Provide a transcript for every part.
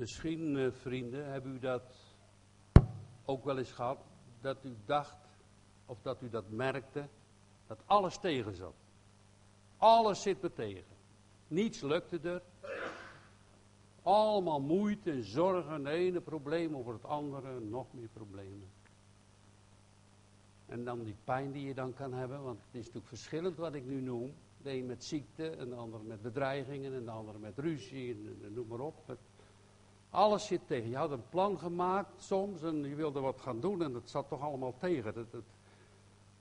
Misschien, eh, vrienden, hebben u dat ook wel eens gehad, dat u dacht, of dat u dat merkte, dat alles tegen zat. Alles zit me tegen. Niets lukte er. Allemaal moeite en zorgen, het ene probleem over het andere, nog meer problemen. En dan die pijn die je dan kan hebben, want het is natuurlijk verschillend wat ik nu noem. De een met ziekte, en de ander met bedreigingen, en de andere met ruzie, en, noem maar op. alles zit tegen. Je had een plan gemaakt soms en je wilde wat gaan doen en het zat toch allemaal tegen. Het, het,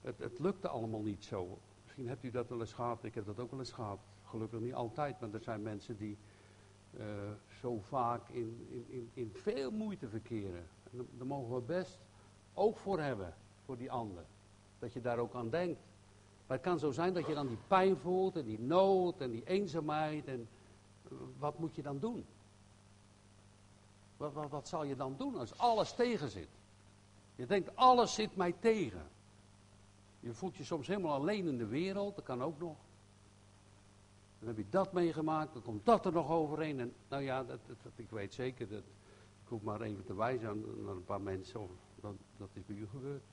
het, het lukte allemaal niet zo. Misschien hebt u dat wel eens gehad, ik heb dat ook wel eens gehad. Gelukkig niet altijd, maar er zijn mensen die uh, zo vaak in, in, in, in veel moeite verkeren. En daar mogen we best ook voor hebben, voor die ander. Dat je daar ook aan denkt. Maar het kan zo zijn dat je dan die pijn voelt en die nood en die eenzaamheid. En eh, wat moet je dan doen? Wat, wat, wat zal je dan doen als alles tegen zit? Je denkt, alles zit mij tegen. Je voelt je soms helemaal alleen in de wereld, dat kan ook nog. Dan heb je dat meegemaakt, dan komt dat er nog overheen. En nou ja, dat, dat, ik weet zeker, dat, ik hoef maar even te wijzen aan, een paar mensen, of, dat, dat is bij u gebeurd.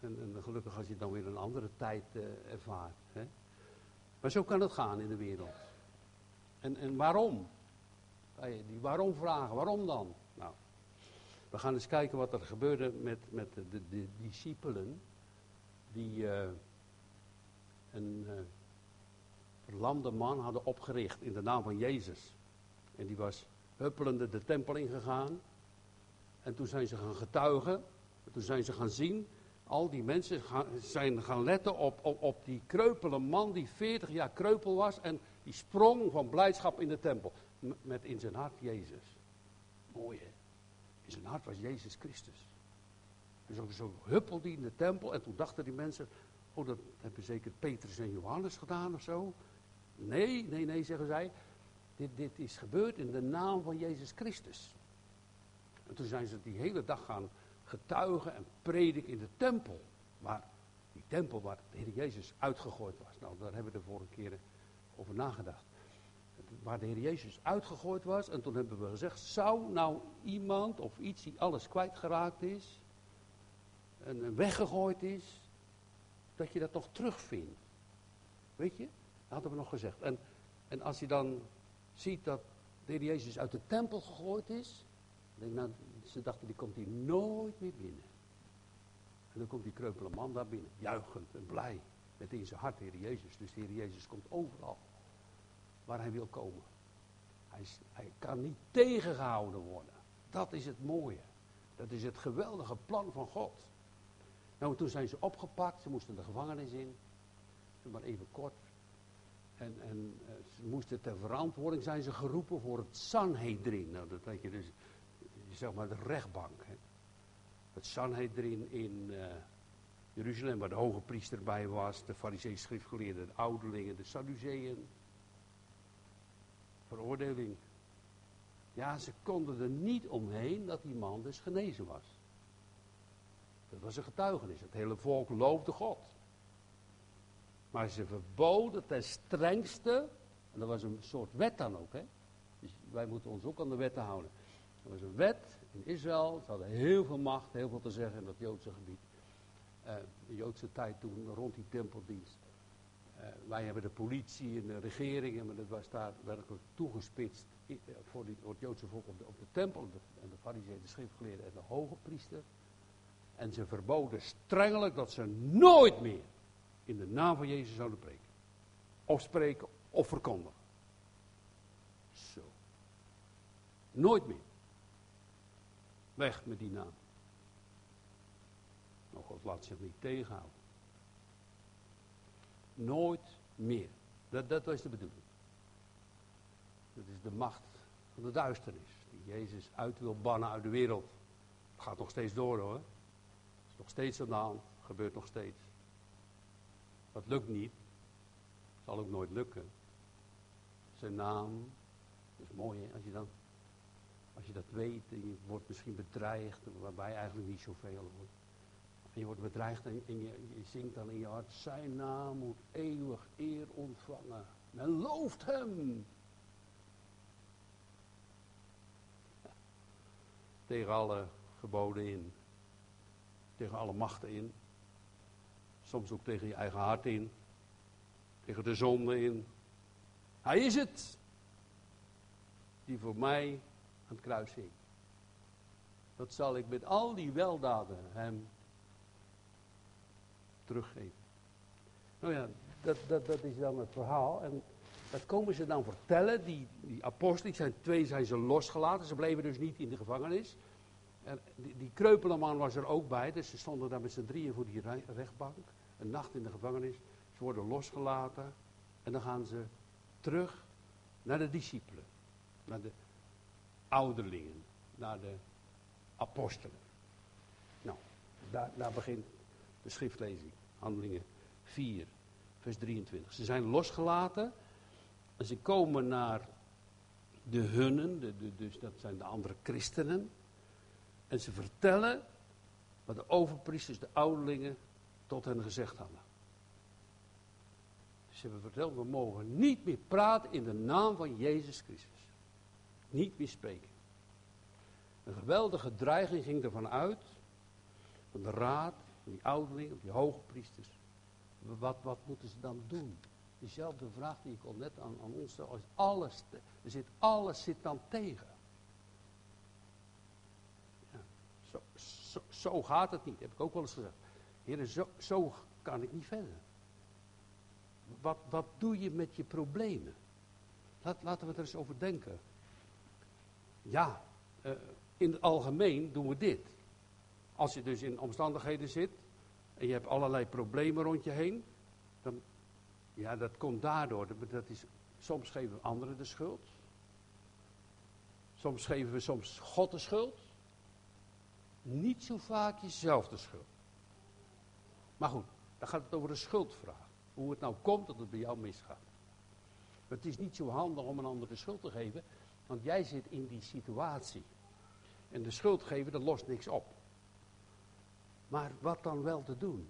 En, en, gelukkig als je dan weer een andere tijd uh, ervaart. Hè? Maar zo kan het gaan in de wereld. En, en waarom? Die waarom vragen, waarom dan? Nou, we gaan eens kijken wat er gebeurde met, met de, discipelen. Die uh, een uh, verlamde man hadden opgericht in de naam van Jezus. En die was huppelende de tempel ingegaan. En toen zijn ze gaan getuigen. Toen zijn ze gaan zien. Al die mensen gaan, zijn gaan letten op, op, op die kreupele man die 40 jaar kreupel was. En die sprong van blijdschap in de tempel. Met in zijn hart Jezus. Mooi hè. In zijn hart was Jezus Christus. Ook zo huppelde hij in de tempel. En toen dachten die mensen. Oh, dat hebben zeker Petrus en Johannes gedaan of zo. Nee, nee, nee, zeggen zij. Dit, dit is gebeurd in de naam van Jezus Christus. En toen zijn ze die hele dag gaan getuigen en prediken in de tempel. Waar die tempel waar de Heer Jezus uitgegooid was. Nou, daar hebben we de vorige keer over nagedacht. Waar de Heer Jezus uitgegooid was. En toen hebben we gezegd, zou nou iemand of iets die alles kwijtgeraakt is. En weggegooid is. Dat je dat nog terugvindt. Weet je? hadden we nog gezegd. En, en als je dan ziet dat de heer Jezus uit de tempel gegooid is. Denk, nou, ze dachten, die komt hier nooit meer binnen. En dan komt die kreupele man daar binnen, juichend en blij. Met in zijn hart de Heer Jezus. Dus de Heer Jezus komt overal waar hij wil komen. Hij, hij kan niet tegengehouden worden. Dat is het mooie. Dat is het geweldige plan van God. Nou, toen zijn ze opgepakt, ze moesten de gevangenis in. Maar even kort. En, en uh, ze moesten ter verantwoording zijn ze geroepen voor het Sanhedrin. Nou, dat weet je dus, zeg maar de rechtbank. Hè. Het Sanhedrin in uh, Jeruzalem, waar de hoge priester bij was, de farisees schriftgeleerden, de ouderlingen, de Sadduceeën. Ja, ze konden er niet omheen dat die man dus genezen was. Dat was een getuigenis. Het hele volk loofde God. Maar ze verboden ten strengste, en dat was een soort wet dan ook, hè? Dus wij moeten ons ook aan de wetten houden. Er was een wet in Israël, ze hadden heel veel macht, heel veel te zeggen in dat Joodse gebied. Uh, de Joodse tijd toen, rond die tempeldienst. Uh, wij hebben de politie en de regering, maar dat was daar werkelijk toegespitst uh, voor, die, het Joodse volk op de, op de tempel. En de fariseeën, de schriftgeleerden en de hoge priester. En ze verboden strengelijk dat ze nooit meer in de naam van Jezus zouden preken. Of spreken of verkondigen. Zo. Nooit meer. Weg met die naam. Nou, God laat zich niet tegenhouden. Nooit meer. Dat, dat was de bedoeling. Dat is de macht van de duisternis. Die Jezus uit wil bannen uit de wereld. Het gaat nog steeds door hoor. Het is nog steeds aan de hand. Gebeurt nog steeds. Dat lukt niet. Zal ook nooit lukken. Zijn naam. Dat is mooi hè, als je, dan, als je dat weet en je wordt misschien bedreigd, waarbij eigenlijk niet zoveel wordt. En je wordt bedreigd en, je, je zingt dan in je hart, zijn naam moet eeuwig eer ontvangen. Men looft hem. tegen alle geboden in. Tegen alle machten in. Soms ook tegen je eigen hart in. Tegen de zonde in. Hij is het. Die voor mij aan het kruis hing. Dat zal ik met al die weldaden hem teruggeven. Nou ja, dat, dat, dat is dan het verhaal. En dat komen ze dan vertellen. Die, die apostelen, zijn twee zijn ze losgelaten. Ze bleven dus niet in de gevangenis. En die, die kreupele man was er ook bij. Dus ze stonden daar met z'n drieën voor die rechtbank. Een nacht in de gevangenis. Ze worden losgelaten. En dan gaan ze terug naar de discipelen. Naar de ouderlingen. Naar de apostelen. Nou, daar, daar begint de schriftlezing. Handelingen 4, vers 23. Ze zijn losgelaten. En ze komen naar de hunnen, dus dat zijn de andere christenen. En ze vertellen wat de overpriesters, de ouderlingen, tot hen gezegd hadden. Ze hebben verteld, we mogen niet meer praten in de naam van Jezus Christus. Niet meer spreken. Een geweldige dreiging ging ervan uit, van de raad, die ouderlingen, die hoogpriesters. Wat, wat moeten ze dan doen? Diezelfde vraag die ik al net aan, aan ons stel. Alles, er zit, alles zit dan tegen. Ja, zo, zo, zo, gaat het niet, heb ik ook wel eens gezegd. Heren, zo, zo kan ik niet verder. Wat, wat doe je met je problemen? Laten we er eens over denken. Ja, uh, in het algemeen doen we dit. Als je dus in omstandigheden zit en je hebt allerlei problemen rond je heen, dan, ja, dat komt daardoor. Dat is, soms geven we anderen de schuld. Soms geven we soms God de schuld. Niet zo vaak jezelf de schuld. Maar goed, dan gaat het over de schuldvraag. Hoe het nou komt dat het bij jou misgaat. Het is niet zo handig om een ander de schuld te geven, want jij zit in die situatie. En de schuld geven, dat lost niks op. Maar wat dan wel te doen?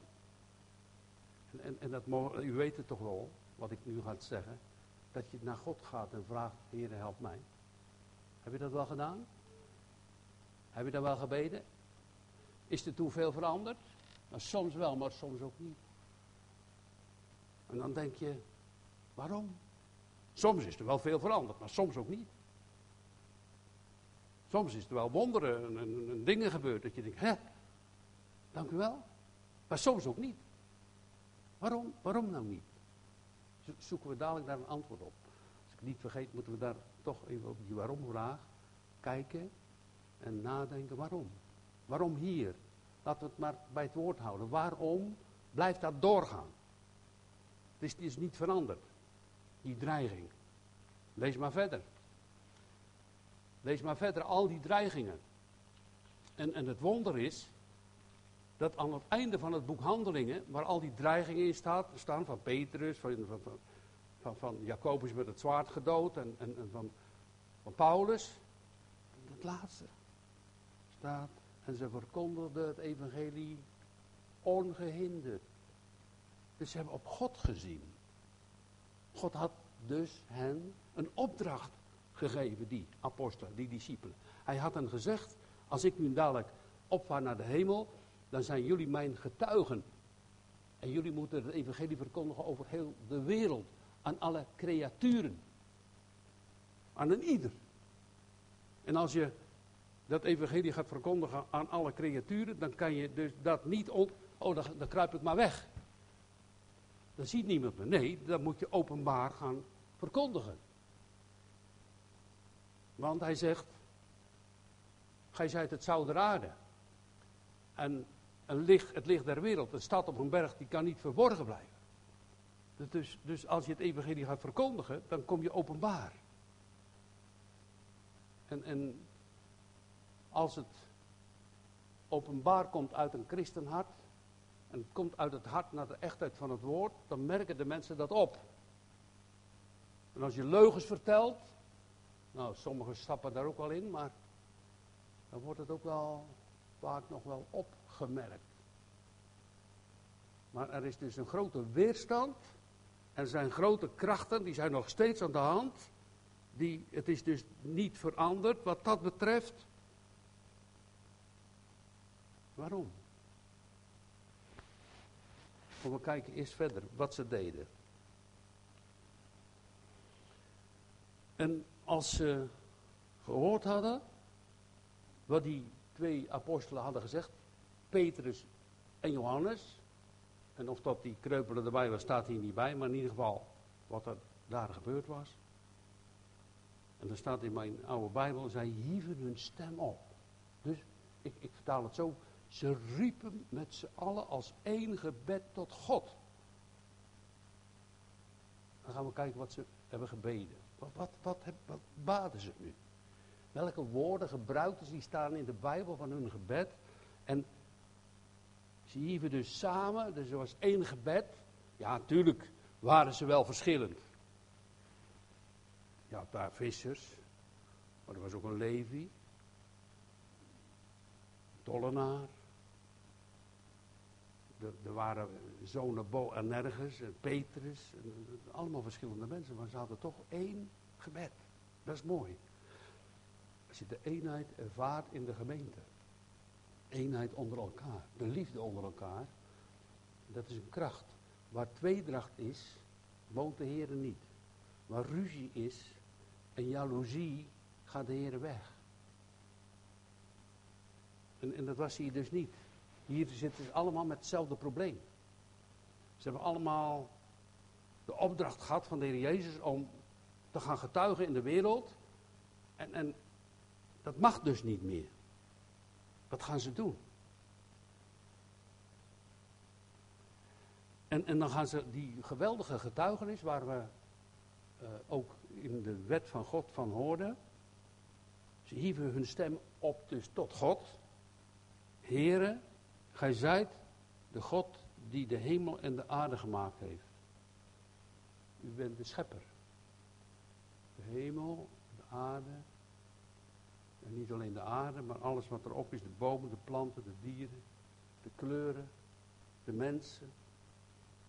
En, en, en dat, u weet het toch wel, wat ik nu ga zeggen. Dat je naar God gaat en vraagt, Heer help mij. Heb je dat wel gedaan? Heb je dat wel gebeden? Is er toen veel veranderd? Nou, soms wel, maar soms ook niet. En dan denk je, waarom? Soms is er wel veel veranderd, maar soms ook niet. Soms is er wel wonderen en, en dingen gebeurd dat je denkt, hè, dank u wel. Maar soms ook niet. Waarom? Waarom nou niet? Zoeken we dadelijk daar een antwoord op. Als ik niet vergeet, moeten we daar toch even op die waarom-vraag kijken en nadenken waarom. Waarom hier? Laten we het maar bij het woord houden. Waarom blijft dat doorgaan? Het is, is niet veranderd, die dreiging. Lees maar verder. Lees maar verder al die dreigingen. En, en het wonder is dat aan het einde van het boek Handelingen, waar al die dreigingen in staat, staan van Petrus, van, van, van, van Jacobus met het zwaard gedood en, en, van, van Paulus, het laatste staat, en ze verkondigden het evangelie ongehinderd. Dus ze hebben op God gezien. God had dus hen een opdracht gegeven, die apostelen, die discipelen. Hij had hen gezegd, als ik nu dadelijk opvaar naar de hemel, dan zijn jullie mijn getuigen. En jullie moeten het evangelie verkondigen over heel de wereld, aan alle creaturen. Aan een ieder. En als je dat evangelie gaat verkondigen aan alle creaturen, dan kan je dus dat niet, oh, dan, dan kruip ik maar weg. Dan ziet niemand me. Nee, dan moet je openbaar gaan verkondigen. Want hij zegt, gij zijt het der aarde. En licht, het licht der wereld, een stad op een berg, die kan niet verborgen blijven. Dus, dus als je het evangelie gaat verkondigen, dan kom je openbaar. En, en als het openbaar komt uit een christenhart, en het komt uit het hart naar de echtheid van het woord, dan merken de mensen dat op. En als je leugens vertelt, nou, sommigen stappen daar ook wel in, maar dan wordt het ook wel vaak nog wel opgemerkt. Maar er is dus een grote weerstand. Er zijn grote krachten, die zijn nog steeds aan de hand. Die, het is dus niet veranderd wat dat betreft. Waarom? we kijken eerst verder wat ze deden. En als ze gehoord hadden wat die twee apostelen hadden gezegd, Petrus en Johannes, en of dat die kreupelen erbij was, staat hier niet bij, maar in ieder geval wat er daar gebeurd was. En er staat in mijn oude Bijbel, zij hieven hun stem op. Dus ik, ik vertaal het zo, ze riepen met z'n allen als één gebed tot God. Dan gaan we kijken wat ze hebben gebeden. Wat, wat baden ze nu? Welke woorden gebruikten ze? Die staan in de Bijbel van hun gebed. En ze hieven dus samen, dus er was één gebed. Ja, natuurlijk waren ze wel verschillend. Ja, daar vissers, maar er was ook een Levi, een tollenaar. Er, er waren zonen Bo en Nergens en Petrus, en, allemaal verschillende mensen, maar ze hadden toch één gebed. Dat is mooi. Als je de eenheid ervaart in de gemeente. Eenheid onder elkaar. De liefde onder elkaar. Dat is een kracht. Waar tweedracht is, woont de Heer niet. Waar ruzie is en jaloezie, gaat de Heer weg. En, en dat was hier dus niet. Hier zitten ze allemaal met hetzelfde probleem. Ze hebben allemaal de opdracht gehad van de Heer Jezus om te gaan getuigen in de wereld. En, en dat mag dus niet meer. Wat gaan ze doen? En, en dan gaan ze die geweldige getuigenis, waar we uh, ook in de wet van God van hoorden. Ze hieven hun stem op dus tot God. Here, gij zijt de God die de hemel en de aarde gemaakt heeft. U bent de schepper. De hemel, de aarde. En niet alleen de aarde, maar alles wat erop is. De bomen, de planten, de dieren, de kleuren, de mensen.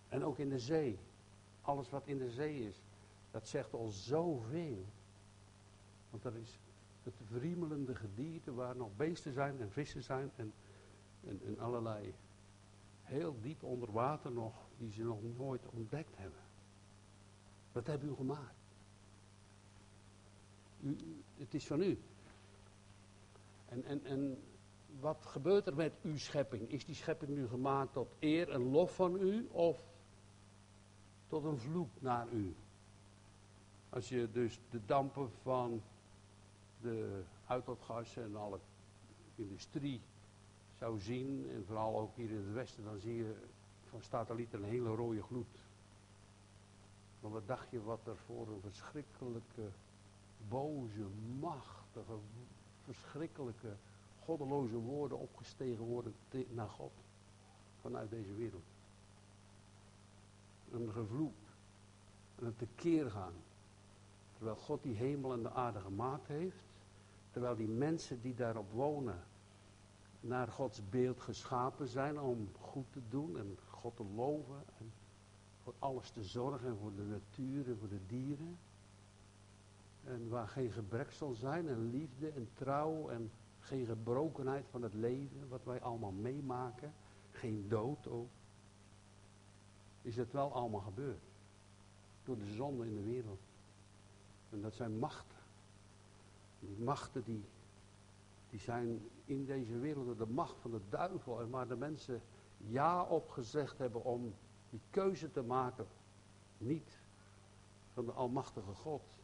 En ook in de zee. Alles wat in de zee is. Dat zegt al zoveel. Want er is het verriemelende gedierte waar nog beesten zijn en vissen zijn en, en, en allerlei heel diep onder water nog, die ze nog nooit ontdekt hebben. Wat hebben u gemaakt? U, het is van u. En, en, wat gebeurt er met uw schepping? Is die schepping nu gemaakt tot eer en lof van u of tot een vloek naar u? Als je dus de dampen van de uitlaatgassen en alle industrie zou zien, en vooral ook hier in het westen, dan zie je van satellieten een hele rode gloed. Maar wat dacht je wat er voor een verschrikkelijke, boze, machtige, verschrikkelijke, goddeloze woorden opgestegen worden naar God vanuit deze wereld. Een gevloek. En een tekeer gaan. Terwijl God die hemel en de aarde gemaakt heeft. Terwijl die mensen die daarop wonen naar Gods beeld geschapen zijn om goed te doen en God te loven en voor alles te zorgen en voor de natuur en voor de dieren. En waar geen gebrek zal zijn en liefde en trouw en geen gebrokenheid van het leven, wat wij allemaal meemaken, geen dood ook, is het wel allemaal gebeurd. Door de zonde in de wereld. En dat zijn machten. Die machten die, die zijn in deze wereld de macht van de duivel. En waar de mensen ja op gezegd hebben om die keuze te maken. Niet van de almachtige God.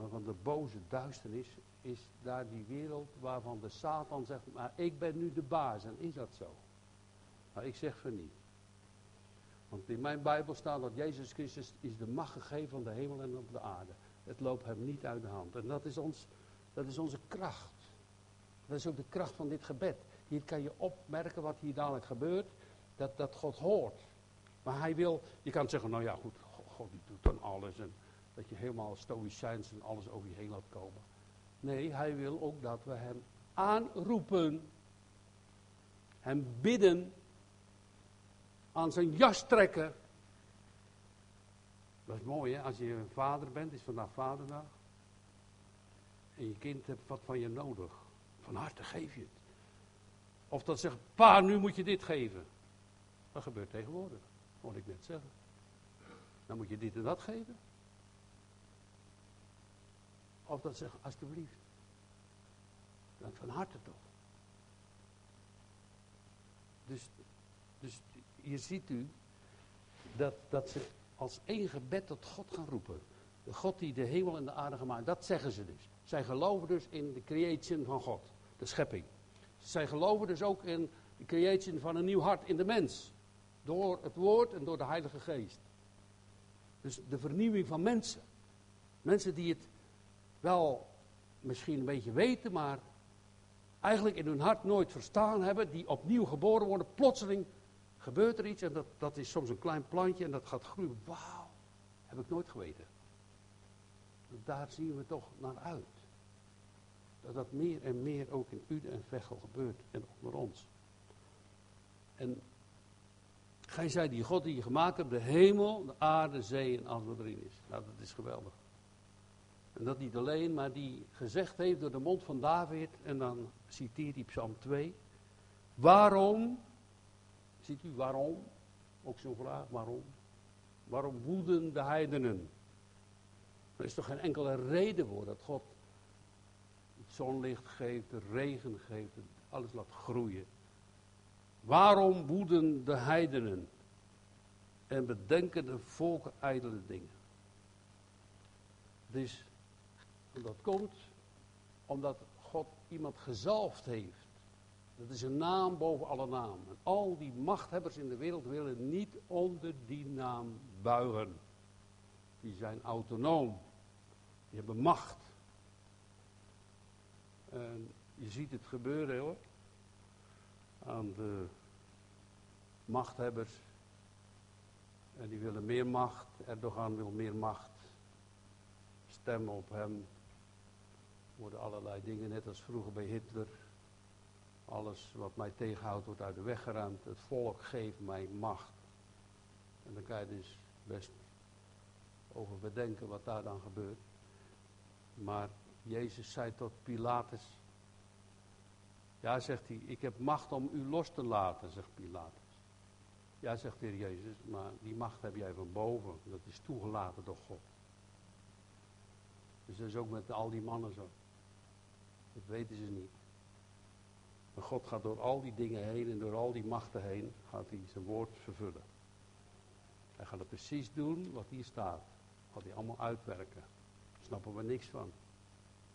Maar van de boze duisternis is daar die wereld waarvan de Satan zegt, maar ik ben nu de baas. En is dat zo? Nou, ik zeg van niet. Want in mijn Bijbel staat dat Jezus Christus is de macht gegeven van de hemel en op de aarde. Het loopt hem niet uit de hand. En dat is, ons, dat is onze kracht. Dat is ook de kracht van dit gebed. Hier kan je opmerken wat hier dadelijk gebeurt. Dat, dat God hoort. Maar hij wil, je kan zeggen, nou ja goed, God, doet dan alles. En dat je helemaal stoïcijns en alles over je heen laat komen. Nee, hij wil ook dat we hem aanroepen. Hem bidden. Aan zijn jas trekken. Dat is mooi hè, als je een vader bent, is vandaag vaderdag. En je kind hebt wat van je nodig. Van harte geef je het. Of dat zegt, pa, nu moet je dit geven. Dat gebeurt tegenwoordig, hoorde ik net zeggen. Dan moet je dit en dat geven. Of dat zegt, alsjeblieft. Dan van harte toch. Dus, dus hier ziet u dat, dat ze als één gebed tot God gaan roepen. De God die de hemel en de aarde gemaakt. Dat zeggen ze dus. Zij geloven dus in de creation van God. De schepping. Zij geloven dus ook in de creation van een nieuw hart in de mens. Door het woord en door de Heilige Geest. Dus de vernieuwing van mensen. Mensen die het wel misschien een beetje weten, maar eigenlijk in hun hart nooit verstaan hebben. Die opnieuw geboren worden. Plotseling gebeurt er iets en dat, dat is soms een klein plantje en dat gaat groeien. Wauw, heb ik nooit geweten. Daar zien we toch naar uit. Dat dat meer en meer ook in Uden en Vechel gebeurt en onder ons. En gij zei die God die je gemaakt hebt, de hemel, de aarde, zee en alles wat erin is. Nou, dat is geweldig. En dat niet alleen, maar die gezegd heeft door de mond van David, en dan citeert hij Psalm 2. Waarom, ziet u waarom? Ook zo'n vraag, waarom? Waarom woeden de heidenen? Er is toch geen enkele reden voor dat God het zonlicht geeft, de regen geeft, alles laat groeien. Waarom woeden de heidenen en bedenken de volken ijdele dingen? Dus dat komt omdat God iemand gezalfd heeft. Dat is een naam boven alle namen. En al die machthebbers in de wereld willen niet onder die naam buigen. Die zijn autonoom. Die hebben macht. En je ziet het gebeuren hoor. Aan de machthebbers. En die willen meer macht. Erdogan wil meer macht. Stemmen op hem. Worden allerlei dingen, net als vroeger bij Hitler. Alles wat mij tegenhoudt wordt uit de weg geruimd. Het volk geeft mij macht. En dan kan je dus best over bedenken wat daar dan gebeurt. Maar Jezus zei tot Pilatus. Ja, zegt hij, ik heb macht om u los te laten, zegt Pilatus. Ja, zegt de heer Jezus, maar die macht heb jij van boven. Dat is toegelaten door God. Dus dat is ook met al die mannen zo. Dat weten ze niet. Maar God gaat door al die dingen heen en door al die machten heen, gaat hij zijn woord vervullen. Hij gaat het precies doen wat hier staat. Gaat hij allemaal uitwerken snappen we niks van.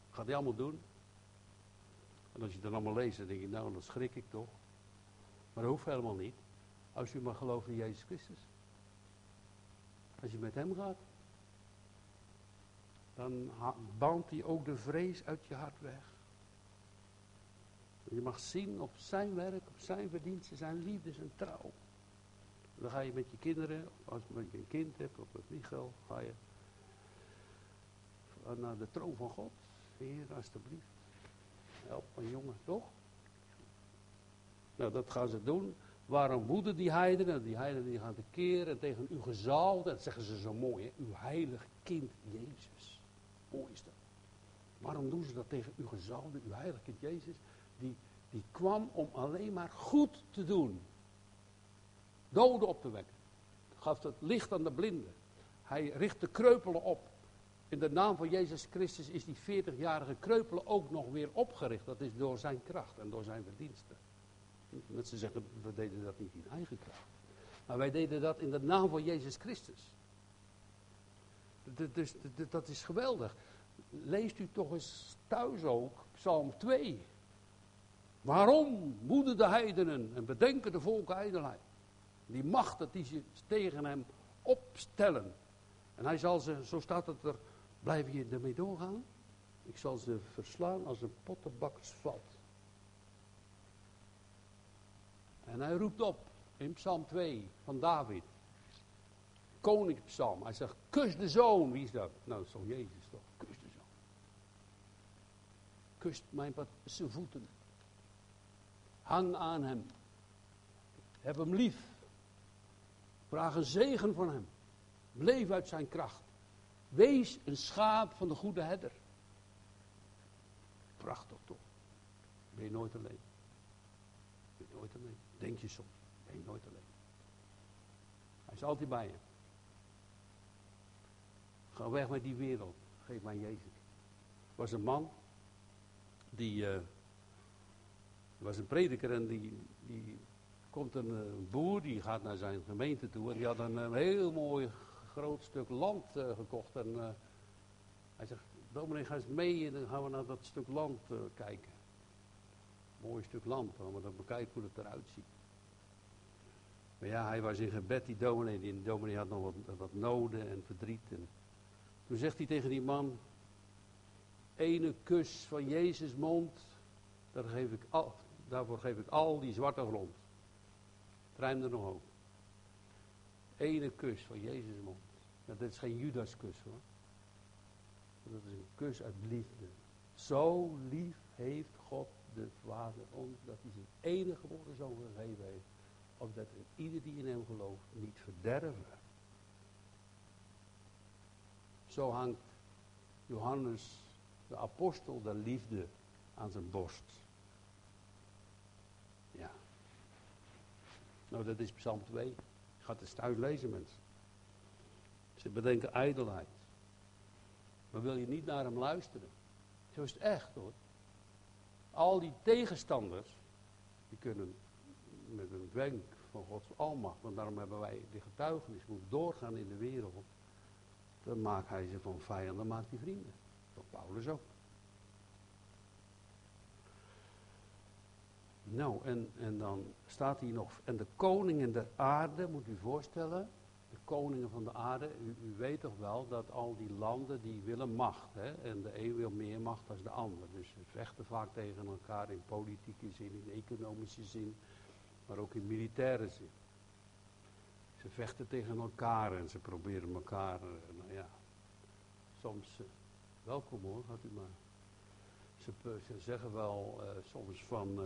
Gaat hij allemaal doen? En als je dan allemaal leest, dan denk je, nou, dan schrik ik toch. Maar dat hoeft helemaal niet. Als je maar gelooft in Jezus Christus. Als je met hem gaat, dan baant hij ook de vrees uit je hart weg. Je mag zien op zijn werk, op zijn verdiensten, zijn liefde, zijn trouw. Dan ga je met je kinderen, als je een kind hebt, of met Michael, ga je naar de troon van God. Heer, alstublieft. Help mijn jongen, toch? Nou, dat gaan ze doen. Waarom woeden die heidenen? Die heidenen die gaan keren tegen uw gezalde. Dat zeggen ze zo mooi, hè? Uw heilig kind Jezus. Mooi is dat. Waarom doen ze dat tegen uw gezalde, uw heilig kind Jezus? Die, die kwam om alleen maar goed te doen. Doden op te wekken. Gaf het licht aan de blinden. Hij richt de kreupelen op. In de naam van Jezus Christus is die 40-jarige kreupelen ook nog weer opgericht. Dat is door zijn kracht en door zijn verdiensten. Mensen zeggen, we deden dat niet in eigen kracht. Maar wij deden dat in de naam van Jezus Christus. Dus dat is geweldig. Leest u toch eens thuis ook Psalm 2. Waarom moeden de heidenen en bedenken de volken ijdelheid? Die machten die ze tegen hem opstellen. En hij zal ze, zo staat het er, Blijf je ermee doorgaan? Ik zal ze verslaan als een pottenbakkersvat. En hij roept op in Psalm 2 van David. Koningspsalm. Hij zegt, kus de zoon. Wie is dat? Nou, dat is toch Jezus toch? Kus de zoon. Kust mijn zijn voeten. Hang aan hem. Heb hem lief. Vraag een zegen van hem. Leef uit zijn kracht. Wees een schaap van de goede herder. Prachtig toch? Ben je nooit alleen. Je bent nooit alleen. Denk je soms. Ben je nooit alleen. Hij is altijd bij je. Ga weg met die wereld. Geef mij Jezus. Was een man. Die. Uh, was een prediker en die, komt een, een, boer, die gaat naar zijn gemeente toe. En die had een, een heel mooi groot stuk land uh, gekocht. En hij zegt, dominee, ga eens mee en dan gaan we naar dat stuk land kijken. Mooi stuk land, gaan we dan bekijken hoe het eruit ziet. Maar ja, hij was in gebed, die dominee. Die dominee had nog wat, wat noden en verdriet. En toen zegt hij tegen die man, ene kus van Jezus mond, daar geef ik al, daarvoor geef ik al die zwarte grond. Het ruimde nog ook. Ene kus van Jezus mond. Dat is geen Judaskus hoor. Dat is een kus uit liefde. Zo lief heeft God de Vader ons dat hij zijn enige geboren zoon gegeven heeft. Opdat ieder die in hem gelooft niet verderven. Zo hangt Johannes, de apostel de liefde, aan zijn borst. Ja. Nou, dat is Psalm 2. Ik ga het thuis lezen, mensen. Ze bedenken ijdelheid. Maar wil je niet naar hem luisteren? Zo is het echt hoor. Al die tegenstanders, die kunnen met een wenk van Gods almacht, want daarom hebben wij de getuigenis, moet doorgaan in de wereld. Dan maakt hij ze van vijanden, maakt hij vrienden. Dat Paulus ook. Nou, en, en dan staat hier nog, en de koningen der aarde, moet u voorstellen, de koningen van de aarde, u, weet toch wel dat al die landen die willen macht. Hè? En de een wil meer macht dan de ander. Dus ze vechten vaak tegen elkaar in politieke zin, in economische zin, maar ook in militaire zin. Ze vechten tegen elkaar en ze proberen elkaar, eh, nou ja, soms, uh, welkom hoor, gaat u maar. Ze, ze zeggen wel soms van,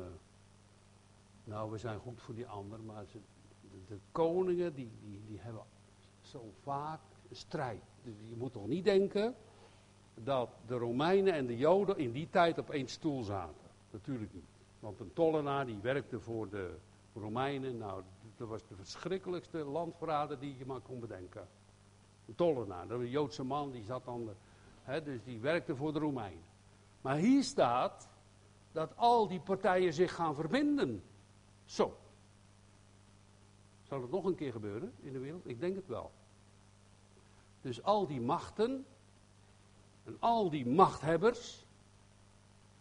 nou we zijn goed voor die ander, maar ze, de, koningen die, die, die hebben zo vaak strijd. Dus je moet toch niet denken dat de Romeinen en de Joden in die tijd op één stoel zaten. Natuurlijk niet. Want een tollenaar die werkte voor de Romeinen, nou, dat was de verschrikkelijkste landverrader die je maar kon bedenken. Een tollenaar, dat was een Joodse man, die zat dan, hè, dus die werkte voor de Romeinen. Maar hier staat dat al die partijen zich gaan verbinden. Zo, zal het nog een keer gebeuren in de wereld? Ik denk het wel. Dus al die machten en al die machthebbers,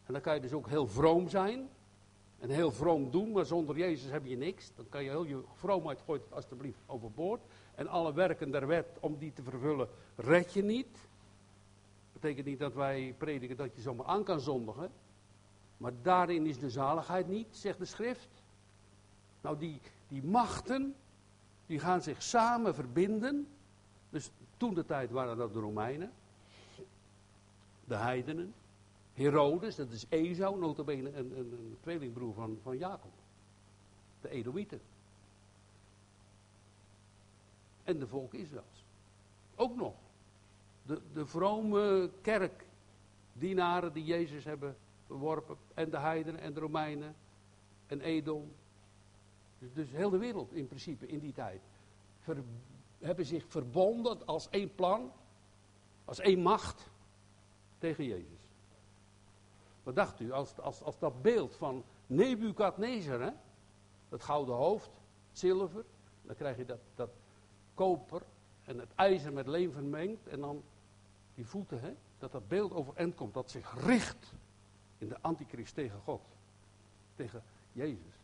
en dan kan je dus ook heel vroom zijn en heel vroom doen, maar zonder Jezus heb je niks. Dan kan je heel je vroomheid gooien alstublieft overboord. En alle werken der wet om die te vervullen, red je niet. Dat betekent niet dat wij prediken dat je zomaar aan kan zondigen. Maar daarin is de zaligheid niet, zegt de schrift. Nou, die, die machten, die gaan zich samen verbinden. Dus toen de tijd waren dat de Romeinen, de heidenen, Herodes, dat is Esau, notabene een, een, een tweelingbroer van, van Jacob. De Edomieten. En de volk Israëls. Ook nog. De, de vrome kerkdienaren die Jezus hebben verworpen. En de heidenen en de Romeinen. En Edom dus, heel de wereld in principe in die tijd. Hebben zich verbonden als één plan, als één macht tegen Jezus. Wat dacht u, als, als, als dat beeld van Nebukadnezar, hè, dat gouden hoofd, zilver, dan krijg je dat, dat koper en het ijzer met leem vermengd en dan die voeten, hè, dat dat beeld overeind komt, dat zich richt in de antichrist tegen God, tegen Jezus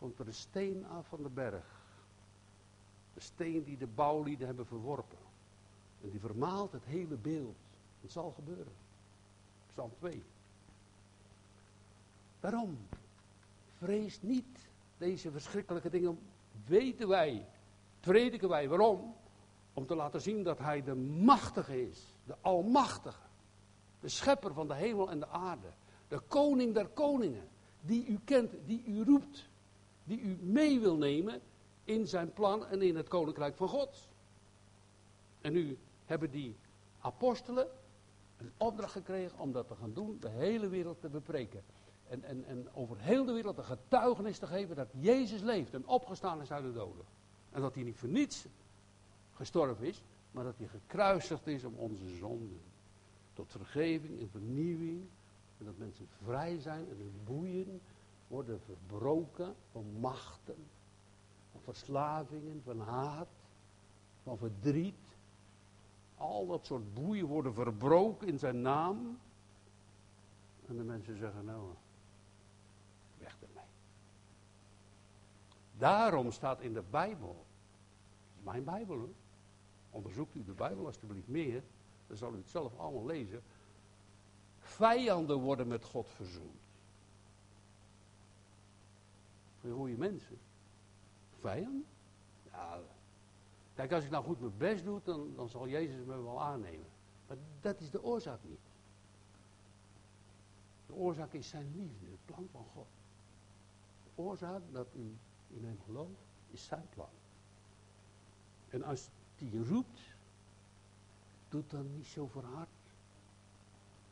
komt er een steen af van de berg. De steen die de bouwlieden hebben verworpen. En die vermaalt het hele beeld. Het zal gebeuren. Psalm 2. Waarom? Vrees niet deze verschrikkelijke dingen. Weten wij, prediken wij. Waarom? Om te laten zien dat hij de machtige is. De almachtige. De schepper van de hemel en de aarde. De koning der koningen. Die u kent, die u roept die u mee wil nemen in zijn plan en in het koninkrijk van God. En nu hebben die apostelen een opdracht gekregen om dat te gaan doen, de hele wereld te bepreken. En, en, en over heel de wereld een getuigenis te geven dat Jezus leeft en opgestaan is uit de doden. En dat hij niet voor niets gestorven is, maar dat hij gekruisigd is om onze zonden. Tot vergeving en vernieuwing. En dat mensen vrij zijn en hun boeien worden verbroken van machten, van verslavingen, van haat, van verdriet. Al dat soort boeien worden verbroken in zijn naam. En de mensen zeggen, nou, weg ermee. Daarom staat in de Bijbel, is mijn Bijbel hoor, onderzoekt u de Bijbel alstublieft meer, dan zal u het zelf allemaal lezen. Vijanden worden met God verzoend. Voor goede mensen. Vijanden? Ja. Kijk, als ik nou goed mijn best doe, dan, dan zal Jezus me wel aannemen. Maar dat is de oorzaak niet. De oorzaak is zijn liefde, het plan van God. De oorzaak dat u in hem gelooft, is zijn plan. En als die roept, doet dan niet zo verhard.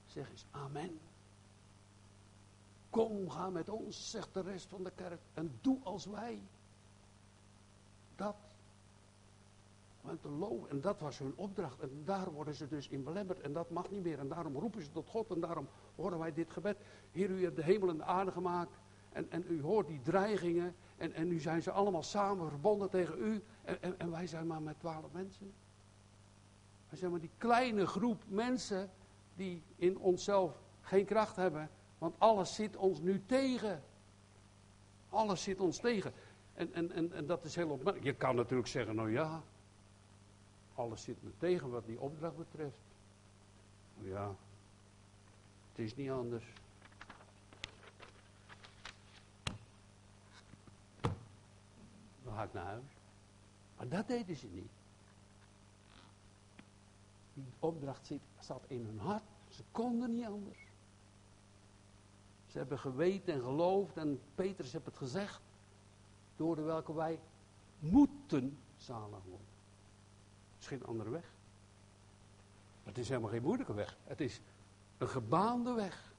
Zeg eens amen. Kom, ga met ons, zegt de rest van de kerk, en doe als wij. Dat. Want te loven, en dat was hun opdracht. En daar worden ze dus in belemmerd. En dat mag niet meer. En daarom roepen ze tot God. En daarom horen wij dit gebed. Heer, u hebt de hemel en de aarde gemaakt. En, en u hoort die dreigingen. En, en nu zijn ze allemaal samen verbonden tegen u. En, en, wij zijn maar met twaalf mensen. Wij zijn maar die kleine groep mensen die in onszelf geen kracht hebben. Want alles zit ons nu tegen. Alles zit ons tegen. En, en, en, en dat is heel opmerkelijk. Je kan natuurlijk zeggen, nou ja, alles zit me tegen wat die opdracht betreft. Nou ja, het is niet anders. Dan ga ik naar huis. Maar dat deden ze niet. Die opdracht zat in hun hart. Ze konden niet anders. Ze hebben geweten en geloofd en Petrus heeft het gezegd. Door de welke wij moeten zalig worden. Het is geen andere weg. Het is helemaal geen moeilijke weg. Het is een gebaande weg.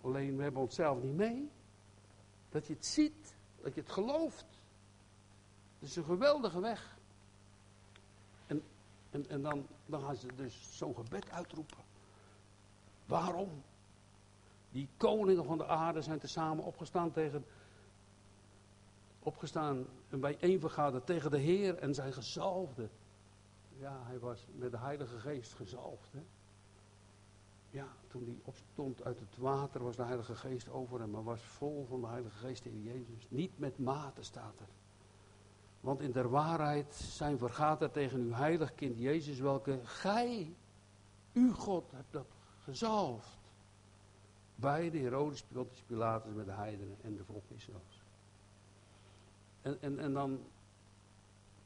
Alleen we hebben onszelf niet mee. Dat je het ziet, dat je het gelooft. Het is een geweldige weg. En, en, en dan, dan gaan ze dus zo'n gebed uitroepen. Waarom? Die koningen van de aarde zijn tezamen opgestaan tegen. Opgestaan en bijeenvergaderd tegen de Heer en zijn gezalfde. Ja, hij was met de Heilige Geest gezalfd. Hè? Ja, toen hij opstond uit het water was de Heilige Geest over hem, maar was vol van de Heilige Geest in Jezus. Niet met mate staat er. Want in der waarheid zijn vergaat tegen uw heilig kind Jezus, welke gij, uw God, hebt dat gezalfd bij de Herodes Pilatus, Pilatus met de heidenen en de volk Israëls. En, en, en dan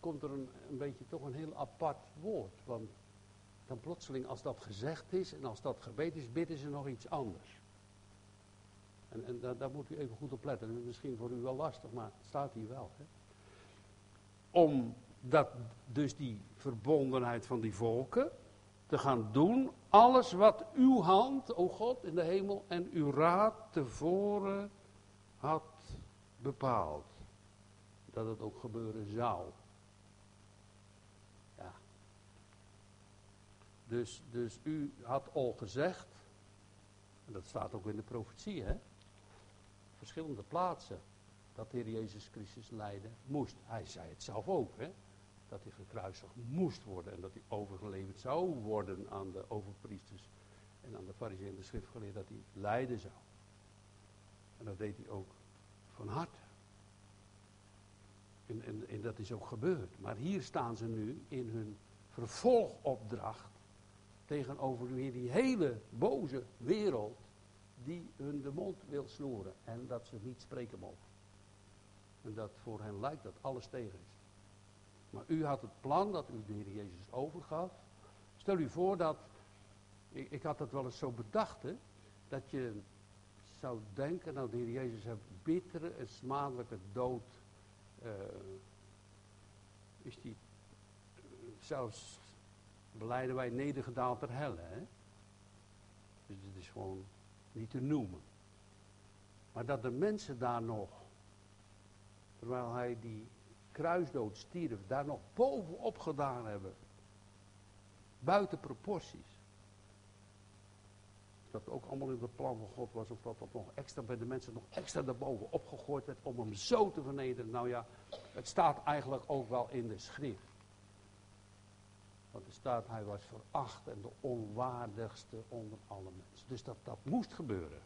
komt er een, een beetje toch een heel apart woord. Want dan plotseling als dat gezegd is en als dat gebed is, bidden ze nog iets anders. En, en daar, daar, moet u even goed op letten. Misschien voor u wel lastig, maar het staat hier wel. Hè? Omdat dus die verbondenheid van die volken, te gaan doen. Alles wat uw hand, o God, in de hemel en uw raad tevoren had bepaald. Dat het ook gebeuren zou. Ja. Dus, dus u had al gezegd, en dat staat ook in de profetie, hè. Verschillende plaatsen, dat de Heer Jezus Christus lijden moest. Hij zei het zelf ook, hè dat hij gekruisigd moest worden en dat hij overgeleverd zou worden aan de overpriesters en aan de fariseeën en de schriftgeleerden, dat hij lijden zou. En dat deed hij ook van harte. En, en, dat is ook gebeurd. Maar hier staan ze nu in hun vervolgopdracht tegenover weer die hele boze wereld die hun de mond wil snoeren en dat ze niet spreken mogen. En dat voor hen lijkt dat alles tegen is. Maar u had het plan dat u de Heer Jezus overgaf. Stel u voor dat, ik, ik had dat wel eens zo bedacht, hè, dat je zou denken, nou de Heer Jezus heeft bittere en smadelijke dood, uh, is die, zelfs beleiden wij nedergedaald ter helle. Hè? Dus het is gewoon niet te noemen. Maar dat de mensen daar nog, terwijl hij die kruisdood stierf, daar nog bovenop gedaan hebben. Buiten proporties. Dat ook allemaal in het plan van God was, of dat dat nog extra bij de mensen nog extra daarboven opgegooid werd om hem zo te vernederen. Nou ja, het staat eigenlijk ook wel in de schrift. Want er staat, hij was veracht en de onwaardigste onder alle mensen. Dus dat, dat moest gebeuren.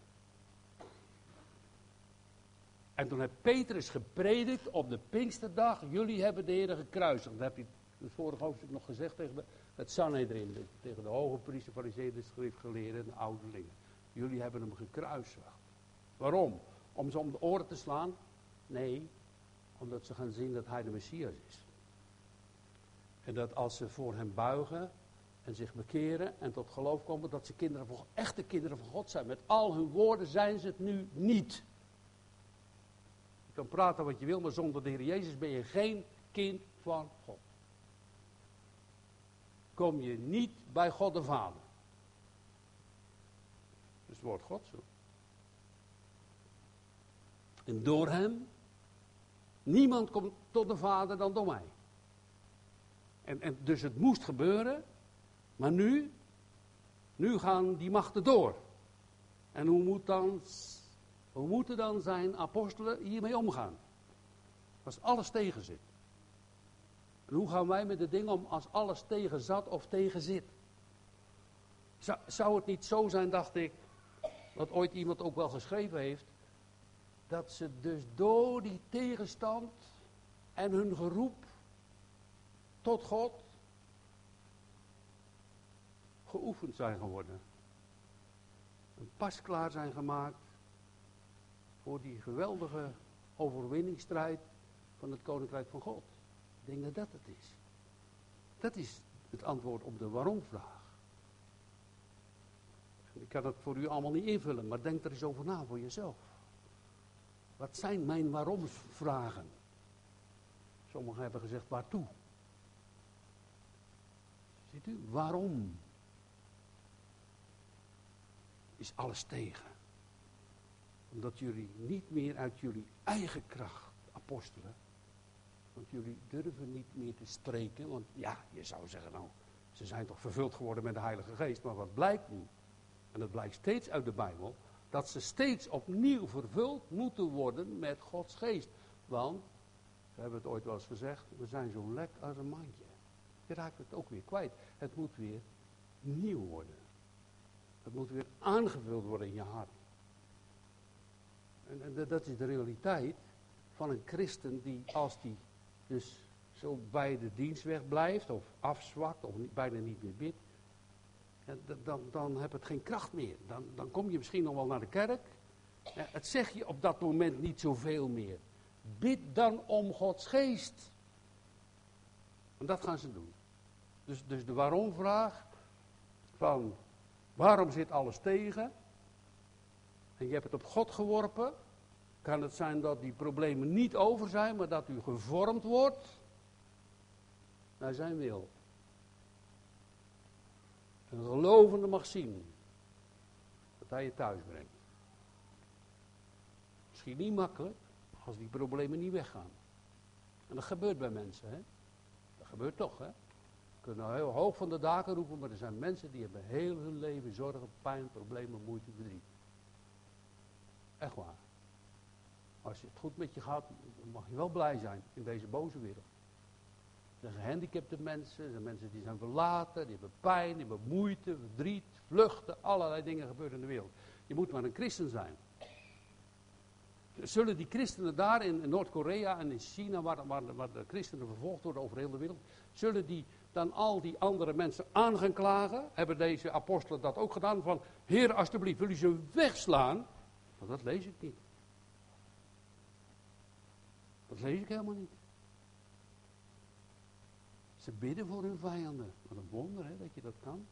En toen heeft Petrus gepredikt op de Pinksterdag. Jullie hebben de Heer gekruisigd. Dat heb je het vorige hoofdstuk nog gezegd tegen de, het Sanhedrin. Tegen de hoge priester, fariseeën, de schriftgeleerden en de ouderlingen. Jullie hebben hem gekruisigd. Waarom? Om ze om de oren te slaan? Nee, omdat ze gaan zien dat hij de Messias is. En dat als ze voor hem buigen en zich bekeren en tot geloof komen, dat ze kinderen van, echte kinderen van God zijn. Met al hun woorden zijn ze het nu niet. Kan praten wat je wil, maar zonder de Heer Jezus ben je geen kind van God. Kom je niet bij God de Vader. Dus het woord God zo. En door hem, niemand komt tot de Vader dan door mij. En, en dus het moest gebeuren, maar nu, nu gaan die machten door. En hoe, moet dan, hoe moeten dan zijn apostelen hiermee omgaan? Als alles tegen zit. En hoe gaan wij met de dingen om als alles tegen zat of tegen zit? Zou, het niet zo zijn, dacht ik, wat ooit iemand ook wel geschreven heeft, dat ze dus door die tegenstand en hun geroep tot God geoefend zijn geworden. En pas klaar zijn gemaakt voor die geweldige overwinningsstrijd van het Koninkrijk van God. Ik denk dat dat het is. Dat is het antwoord op de waarom-vraag. Ik kan het voor u allemaal niet invullen, maar denk er eens over na voor jezelf. Wat zijn mijn waarom-vragen? Sommigen hebben gezegd waartoe. Ziet u, waarom? Is alles tegen. Omdat jullie niet meer uit jullie eigen kracht, apostelen, want jullie durven niet meer te spreken, want ja, je zou zeggen nou, ze zijn toch vervuld geworden met de Heilige Geest, maar wat blijkt nu? En dat blijkt steeds uit de Bijbel, dat ze steeds opnieuw vervuld moeten worden met Gods Geest. Want, we hebben het ooit wel eens gezegd, we zijn zo lek als een mandje. Je raakt het ook weer kwijt. Het moet weer nieuw worden. Het moet weer aangevuld worden in je hart. En, dat is de realiteit van een christen die als die dus zo bij de dienstweg blijft, of afzwakt, of bijna niet meer bidt, dan, dan heb het geen kracht meer. Dan, dan kom je misschien nog wel naar de kerk. Het zeg je op dat moment niet zoveel meer. Bid dan om Gods geest. En dat gaan ze doen. Dus, dus de waarom-vraag van waarom zit alles tegen? En je hebt het op God geworpen. Kan het zijn dat die problemen niet over zijn, maar dat u gevormd wordt naar zijn wil. Een gelovende mag zien dat hij je thuis brengt. Misschien niet makkelijk, als die problemen niet weggaan. En dat gebeurt bij mensen, hè? Dat gebeurt toch, hè? We kunnen heel hoog van de daken roepen, maar er zijn mensen die hebben heel hun leven zorgen, pijn, problemen, moeite, verdriet. Echt waar. Als het goed met je gaat, mag je wel blij zijn in deze boze wereld. Er zijn gehandicapte mensen, zijn mensen die zijn verlaten, die hebben pijn, die hebben moeite, verdriet, vluchten, allerlei dingen gebeuren in de wereld. Je moet maar een christen zijn. Zullen die christenen daar in Noord-Korea en in China, waar, waar, waar, de christenen vervolgd worden over heel de wereld, zullen die dan al die andere mensen aan gaan klagen? Hebben deze apostelen dat ook gedaan? Van, Heer, alsjeblieft, wil u ze wegslaan? Maar dat lees ik niet. Dat lees ik helemaal niet. Ze bidden voor hun vijanden. Wat een wonder hè, dat je dat kan.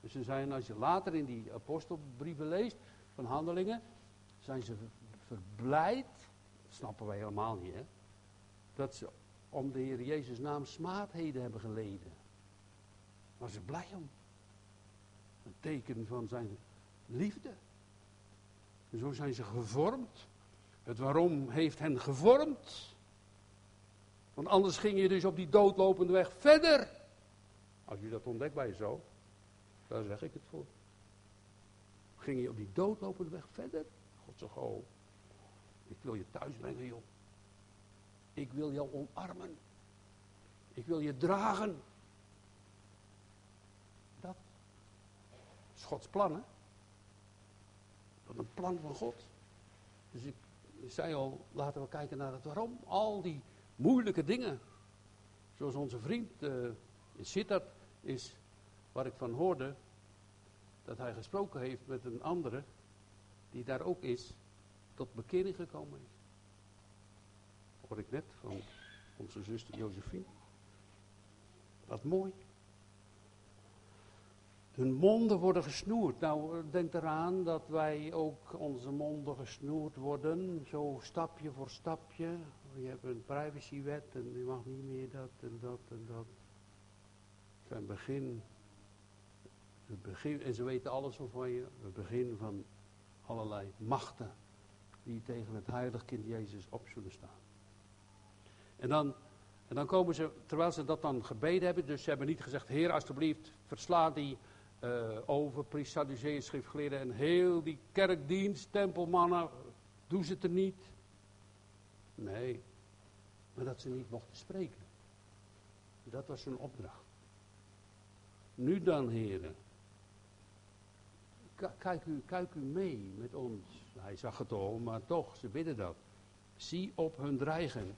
Dus ze zijn, als je later in die apostelbrieven leest van handelingen, zijn ze verblijd, dat snappen wij helemaal niet hè, dat ze om de Heer Jezus naam smaadheden hebben geleden. Maar ze blij om. Een teken van zijn liefde. En zo zijn ze gevormd. Het waarom heeft hen gevormd. Want anders ging je dus op die doodlopende weg verder. Als je dat ontdekt bij jezelf, daar zeg ik het voor. Ging je op die doodlopende weg verder? God zegt, oh, ik wil je thuis brengen, joh. Ik wil jou omarmen. Ik wil je dragen. Dat is Gods plan, hè? Een plan van God. Dus ik zei al, laten we kijken naar het waarom. Al die moeilijke dingen. Zoals onze vriend uh, in Sittard is, waar ik van hoorde, dat hij gesproken heeft met een andere, die daar ook is, tot bekering gekomen is. Hoor ik net van onze zuster Josephine. Wat mooi. Hun monden worden gesnoerd. Nou, denk eraan dat wij ook onze monden gesnoerd worden, zo stapje voor stapje. Je hebt een privacywet en je mag niet meer dat en dat en dat. Het begin, het begin, en ze weten alles van je, het begin van allerlei machten die tegen het heilig kind Jezus op zullen staan. En dan, en dan komen ze, terwijl ze dat dan gebeden hebben, dus ze hebben niet gezegd, Heer alstublieft, versla die uh, over, Sadduceeën, schriftgeleerden en heel die kerkdienst, tempelmannen, doen ze het er niet. Nee, maar dat ze niet mochten spreken. Dat was hun opdracht. Nu dan, heren, kijk u, kijk u mee met ons. Hij zag het al, maar toch, ze bidden dat. Zie op hun dreigen.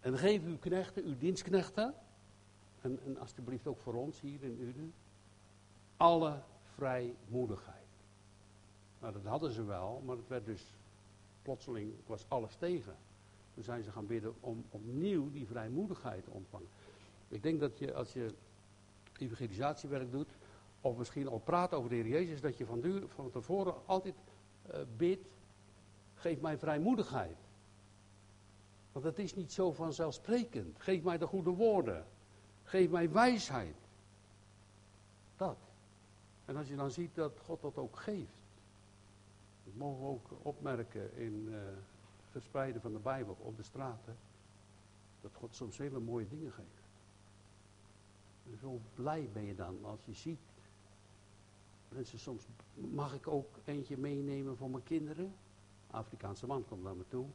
En geef uw knechten, uw dienstknechten, en, en alsjeblieft ook voor ons hier in Uden, alle vrijmoedigheid. Nou, dat hadden ze wel, maar het werd dus, plotseling was alles tegen. Toen zijn ze gaan bidden om opnieuw die vrijmoedigheid te ontvangen. Ik denk dat je, als je evangelisatiewerk doet, of misschien al praat over de Heer Jezus, dat je van, tevoren altijd uh, bidt, geef mij vrijmoedigheid. Want het is niet zo vanzelfsprekend. Geef mij de goede woorden. Geef mij wijsheid. Dat. En als je dan ziet dat God dat ook geeft. Dat mogen we ook opmerken in uh, verspreiden van de Bijbel op de straten. Dat God soms hele mooie dingen geeft. En zo blij ben je dan als je ziet. Mensen soms, mag ik ook eentje meenemen voor mijn kinderen? Afrikaanse man komt naar me toe.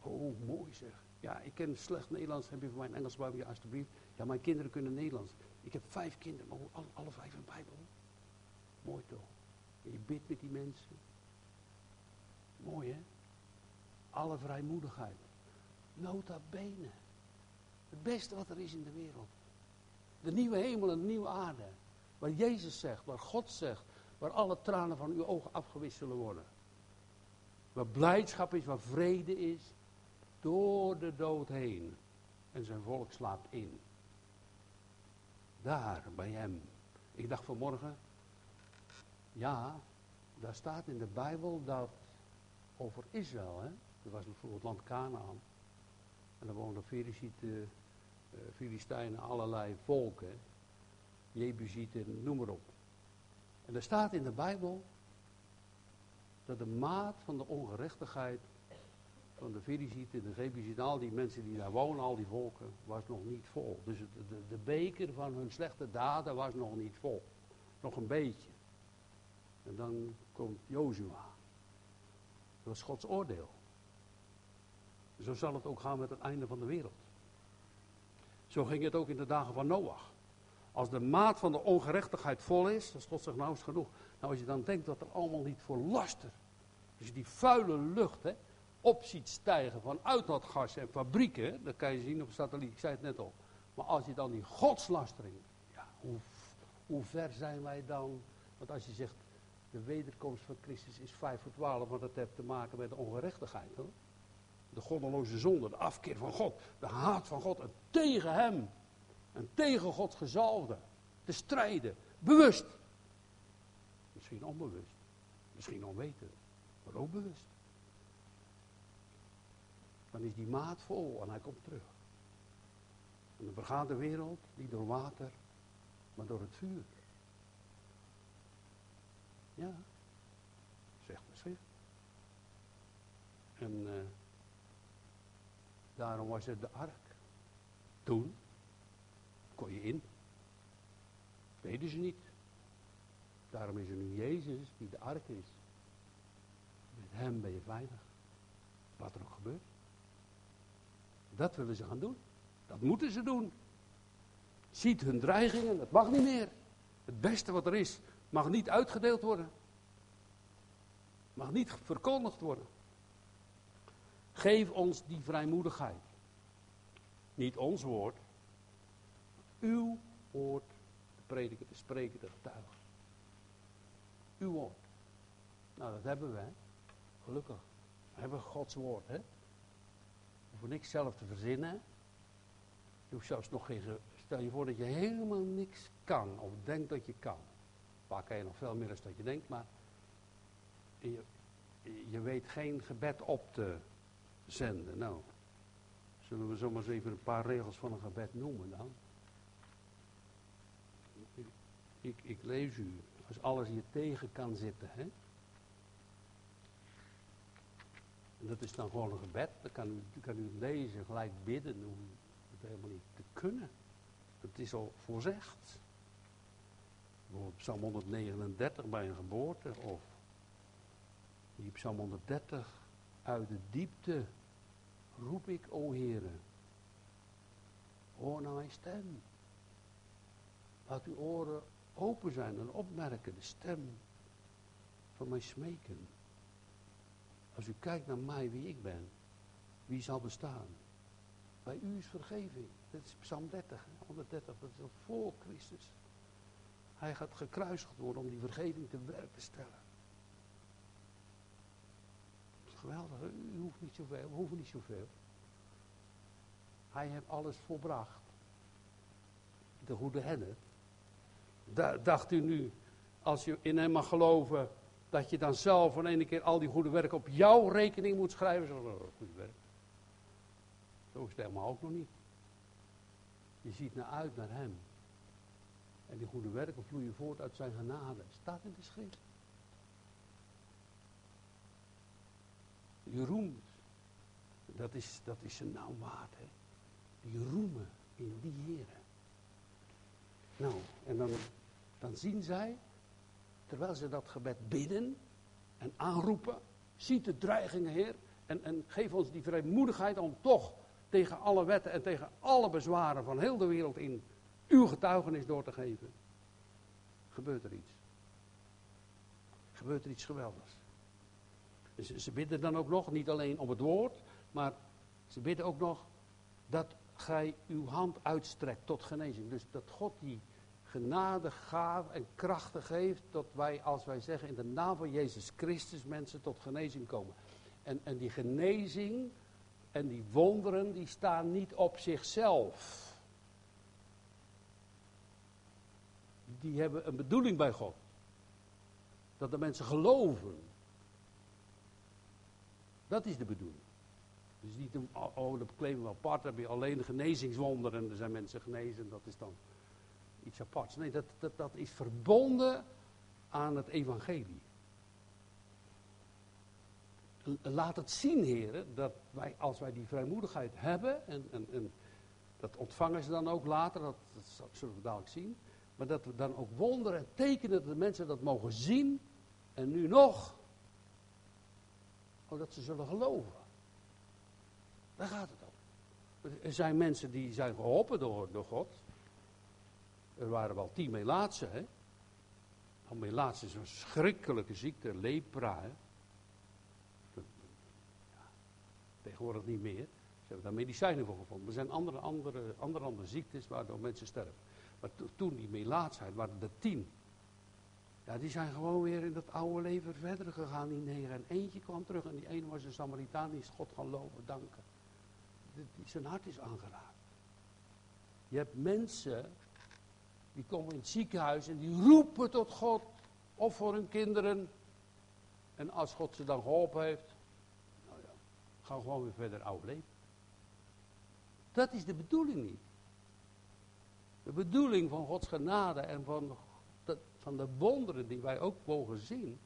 Oh, mooi zeg. Ja, ik ken slecht Nederlands. Heb je voor mij een Bijbel? alstublieft. Ja, mijn kinderen kunnen Nederlands. Ik heb vijf kinderen, maar alle, alle vijf een Bijbel. Mooi toch? En je bidt met die mensen. Mooi hè? Alle vrijmoedigheid. Nota bene. Het beste wat er is in de wereld. De nieuwe hemel en de nieuwe aarde. Waar Jezus zegt, waar God zegt, waar alle tranen van uw ogen afgewist zullen worden. Waar blijdschap is, waar vrede is, door de dood heen. En zijn volk slaapt in. Daar, bij hem. Ik dacht vanmorgen, ja, daar staat in de Bijbel dat over Israël, hè. Er was bijvoorbeeld land Canaan. En daar woonden Filistieten, uh, Filistijnen, allerlei volken. Jebusieten, noem maar op. En er staat in de Bijbel dat de maat van de ongerechtigheid van de Filizieten, de Gebizieten, al die mensen die daar wonen, al die volken, was nog niet vol. Dus de, de, beker van hun slechte daden was nog niet vol. Nog een beetje. En dan komt Jozua. Dat was Gods oordeel. Zo zal het ook gaan met het einde van de wereld. Zo ging het ook in de dagen van Noach. Als de maat van de ongerechtigheid vol is, dan is zegt nou is genoeg. Nou als je dan denkt dat er allemaal niet voor laster. Dus die vuile lucht, hè, op ziet stijgen van uitlaatgas en fabrieken, dat kan je zien op satelliet, ik zei het net al. Maar als je dan die godslastering, ja, hoe, hoe ver zijn wij dan? Want als je zegt, de wederkomst van Christus is 5 voor 12, want dat heeft te maken met de ongerechtigheid. De goddeloze zonde, de afkeer van God, de haat van God en tegen hem. En tegen Gods gezalfde. Te strijden, bewust. Misschien onbewust, misschien onwetend, maar ook bewust dan is die maat vol en hij komt terug. En dan vergaat de wereld niet door water, maar door het vuur. Ja, zegt schrift. En uh, daarom was het de ark. Toen kon je in. Deden ze niet. Daarom is er nu Jezus die de ark is. Met hem ben je veilig. Wat er ook gebeurt. Dat willen ze gaan doen. Dat moeten ze doen. Ziet hun dreigingen, dat mag niet meer. Het beste wat er is, mag niet uitgedeeld worden. Mag niet verkondigd worden. Geef ons die vrijmoedigheid. Niet ons woord. Uw woord te prediken, te spreken, te getuigen. Uw woord. Nou, dat hebben wij. Gelukkig. We hebben Gods woord, hè. Hoeven niks zelf te verzinnen. Je hoeft zelfs nog geen... Stel je voor dat je helemaal niks kan, of denkt dat je kan. Vaak kan je nog veel meer dan je denkt, maar... Je, je weet geen gebed op te zenden. Nou, zullen we zomaar eens even een paar regels van een gebed noemen dan? Ik, ik, ik lees u, als alles hier tegen kan zitten, hè? En dat is dan gewoon een gebed. Dan kan u, kan u lezen, gelijk bidden. Dan het helemaal niet te kunnen. Dat is al voorzegd. Bijvoorbeeld Psalm 139 bij een geboorte. Of hier Psalm 130. Uit de diepte roep ik, o Heere. Hoor naar mijn stem. Laat uw oren open zijn en opmerken de stem van mijn smeken. Als u kijkt naar mij, wie ik ben, wie zal bestaan? Bij u is vergeving. Dat is Psalm 30, 130, dat is voor Christus. Hij gaat gekruisigd worden om die vergeving te werk te stellen. Geweldig. U hoeft niet zoveel, we hoeven niet zoveel. Hij heeft alles volbracht. De goede herder. dacht u nu, als je in hem mag geloven, dat je dan zelf van ene keer al die goede werken op jouw rekening moet schrijven. Zo, oh, goed werk. Zo is het helemaal ook nog niet. Je ziet naar uit naar hem. En die goede werken vloeien voort uit zijn genade. Staat in de schrift. Je roemt. Dat is, dat is zijn naam waard. Hè. Die roemen in die heren. Nou, en dan, dan zien zij terwijl ze dat gebed bidden en aanroepen, ziet de dreigingen, Heer, en, en geef ons die vrijmoedigheid om toch tegen alle wetten en tegen alle bezwaren van heel de wereld in uw getuigenis door te geven. Gebeurt er iets. Gebeurt er iets geweldigs. Ze, ze bidden dan ook nog, niet alleen om het woord, maar ze bidden ook nog dat gij uw hand uitstrekt tot genezing. Dus dat God die genade, gaaf en krachten geeft, dat wij, als wij zeggen in de naam van Jezus Christus, mensen tot genezing komen. En, en die genezing en die wonderen, die staan niet op zichzelf. Die hebben een bedoeling bij God. Dat de mensen geloven. Dat is de bedoeling. Dus niet, oh, oh dat claimen we apart, dan heb je alleen de genezingswonderen en er zijn mensen genezen, dat is dan iets. Nee, dat, dat, dat is verbonden aan het evangelie. Laat het zien, heren, dat wij, als wij die vrijmoedigheid hebben, en, en, en dat ontvangen ze dan ook later, dat, dat zullen we dadelijk zien, maar dat we dan ook wonderen en tekenen dat de mensen dat mogen zien, en nu nog, oh, dat ze zullen geloven. Daar gaat het om. Er zijn mensen die zijn geholpen door, door God, er waren wel tien melaatsen, hè. Nou, melaatsen is een schrikkelijke ziekte, lepra, hè. Tegenwoordig niet meer. Ze hebben daar medicijnen voor gevonden. Er zijn andere, andere, andere, andere ziektes waardoor mensen sterven. Maar toen die melaatsheid waren er tien. Ja, die zijn gewoon weer in dat oude leven verder gegaan, die negen. En eentje kwam terug en die ene was een Samaritaan, die God gaan loven, danken. Die, zijn hart is aangeraakt. Je hebt mensen die komen in het ziekenhuis en die roepen tot God. Of voor hun kinderen. En als God ze dan geholpen heeft. Nou ja, gaan gewoon weer verder oude leven. Dat is de bedoeling niet. De bedoeling van Gods genade en van, van de wonderen die wij ook mogen zien.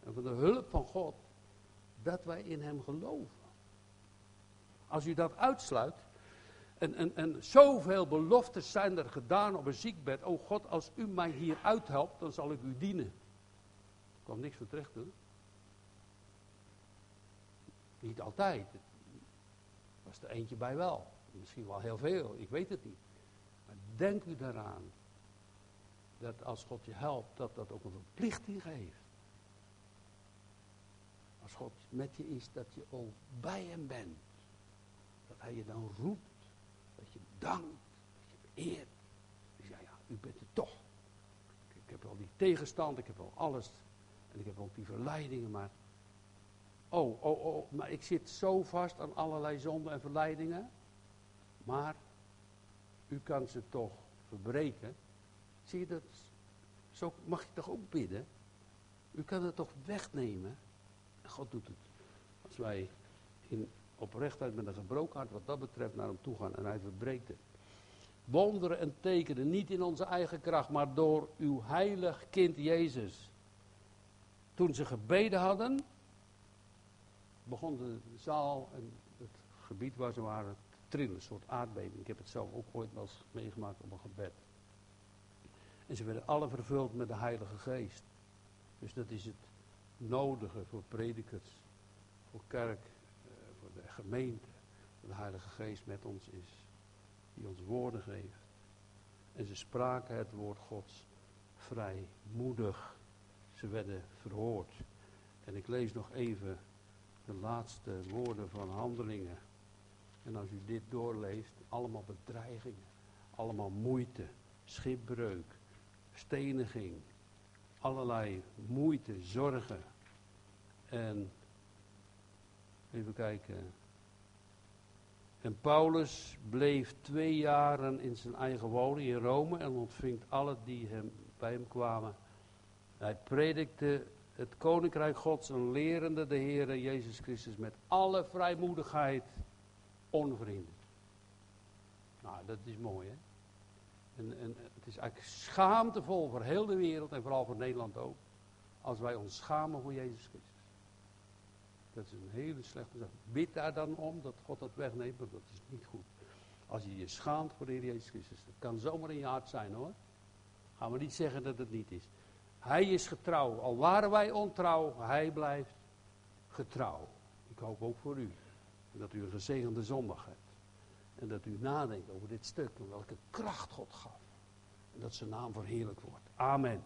en van de hulp van God, dat wij in Hem geloven. Als u dat uitsluit, en, en, en zoveel beloftes zijn er gedaan op een ziekbed. Oh God, als u mij hier uithelpt, dan zal ik u dienen. Er kwam niks voor terecht hoor. Niet altijd. Was er eentje bij wel. Misschien wel heel veel, ik weet het niet. Maar denk u daaraan. Dat als God je helpt, dat dat ook een verplichting geeft. Als God met je is, dat je ook bij hem bent. Dat hij je dan roept. Dat je dankt. Dat je eert. Dus ja, ja, u bent er toch. Ik heb al die tegenstand, ik heb al alles. En ik heb ook die verleidingen, maar Oh, oh, oh, maar ik zit zo vast aan allerlei zonden en verleidingen. Maar u kan ze toch verbreken. Zie je dat? Zo mag je toch ook bidden? U kan het toch wegnemen? En God doet het. Als wij in oprechtheid met een gebroken hart wat dat betreft naar hem toe gaan en hij verbreekt het. Wonderen en tekenen, niet in onze eigen kracht, maar door uw heilig kind Jezus. Toen ze gebeden hadden, begon de zaal en het gebied waar ze waren te trillen, een soort aardbeving. Ik heb het zelf ook ooit wel eens meegemaakt op een gebed. En ze werden alle vervuld met de Heilige Geest. Dus dat is het nodige voor predikers, voor kerk, gemeente. De Heilige Geest met ons is. Die ons woorden geeft. En ze spraken het woord Gods vrijmoedig. Ze werden verhoord. En ik lees nog even de laatste woorden van handelingen. En als u dit doorleest, allemaal bedreigingen, allemaal moeite, schipbreuk, steniging, allerlei moeite, zorgen. En even kijken. En Paulus bleef twee jaren in zijn eigen woning in Rome en ontving alle die hem, bij hem kwamen. Hij predikte het koninkrijk Gods en lerende de Heer Jezus Christus met alle vrijmoedigheid onvriendelijk. Nou, dat is mooi hè. En, en het is eigenlijk schaamtevol voor heel de wereld en vooral voor Nederland ook. Als wij ons schamen voor Jezus Christus. Dat is een hele slechte zaak. Bid daar dan om dat God dat wegneemt, want dat is niet goed. Als je je schaamt voor de Heer Jezus Christus. Dat kan zomaar in je hart zijn hoor. Gaan we niet zeggen dat het niet is. Hij is getrouw. Al waren wij ontrouw, hij blijft getrouw. Ik hoop ook voor u. Dat u een gezegende zondag hebt. En dat u nadenkt over dit stuk en welke kracht God gaf. En dat zijn naam verheerlijk wordt. Amen.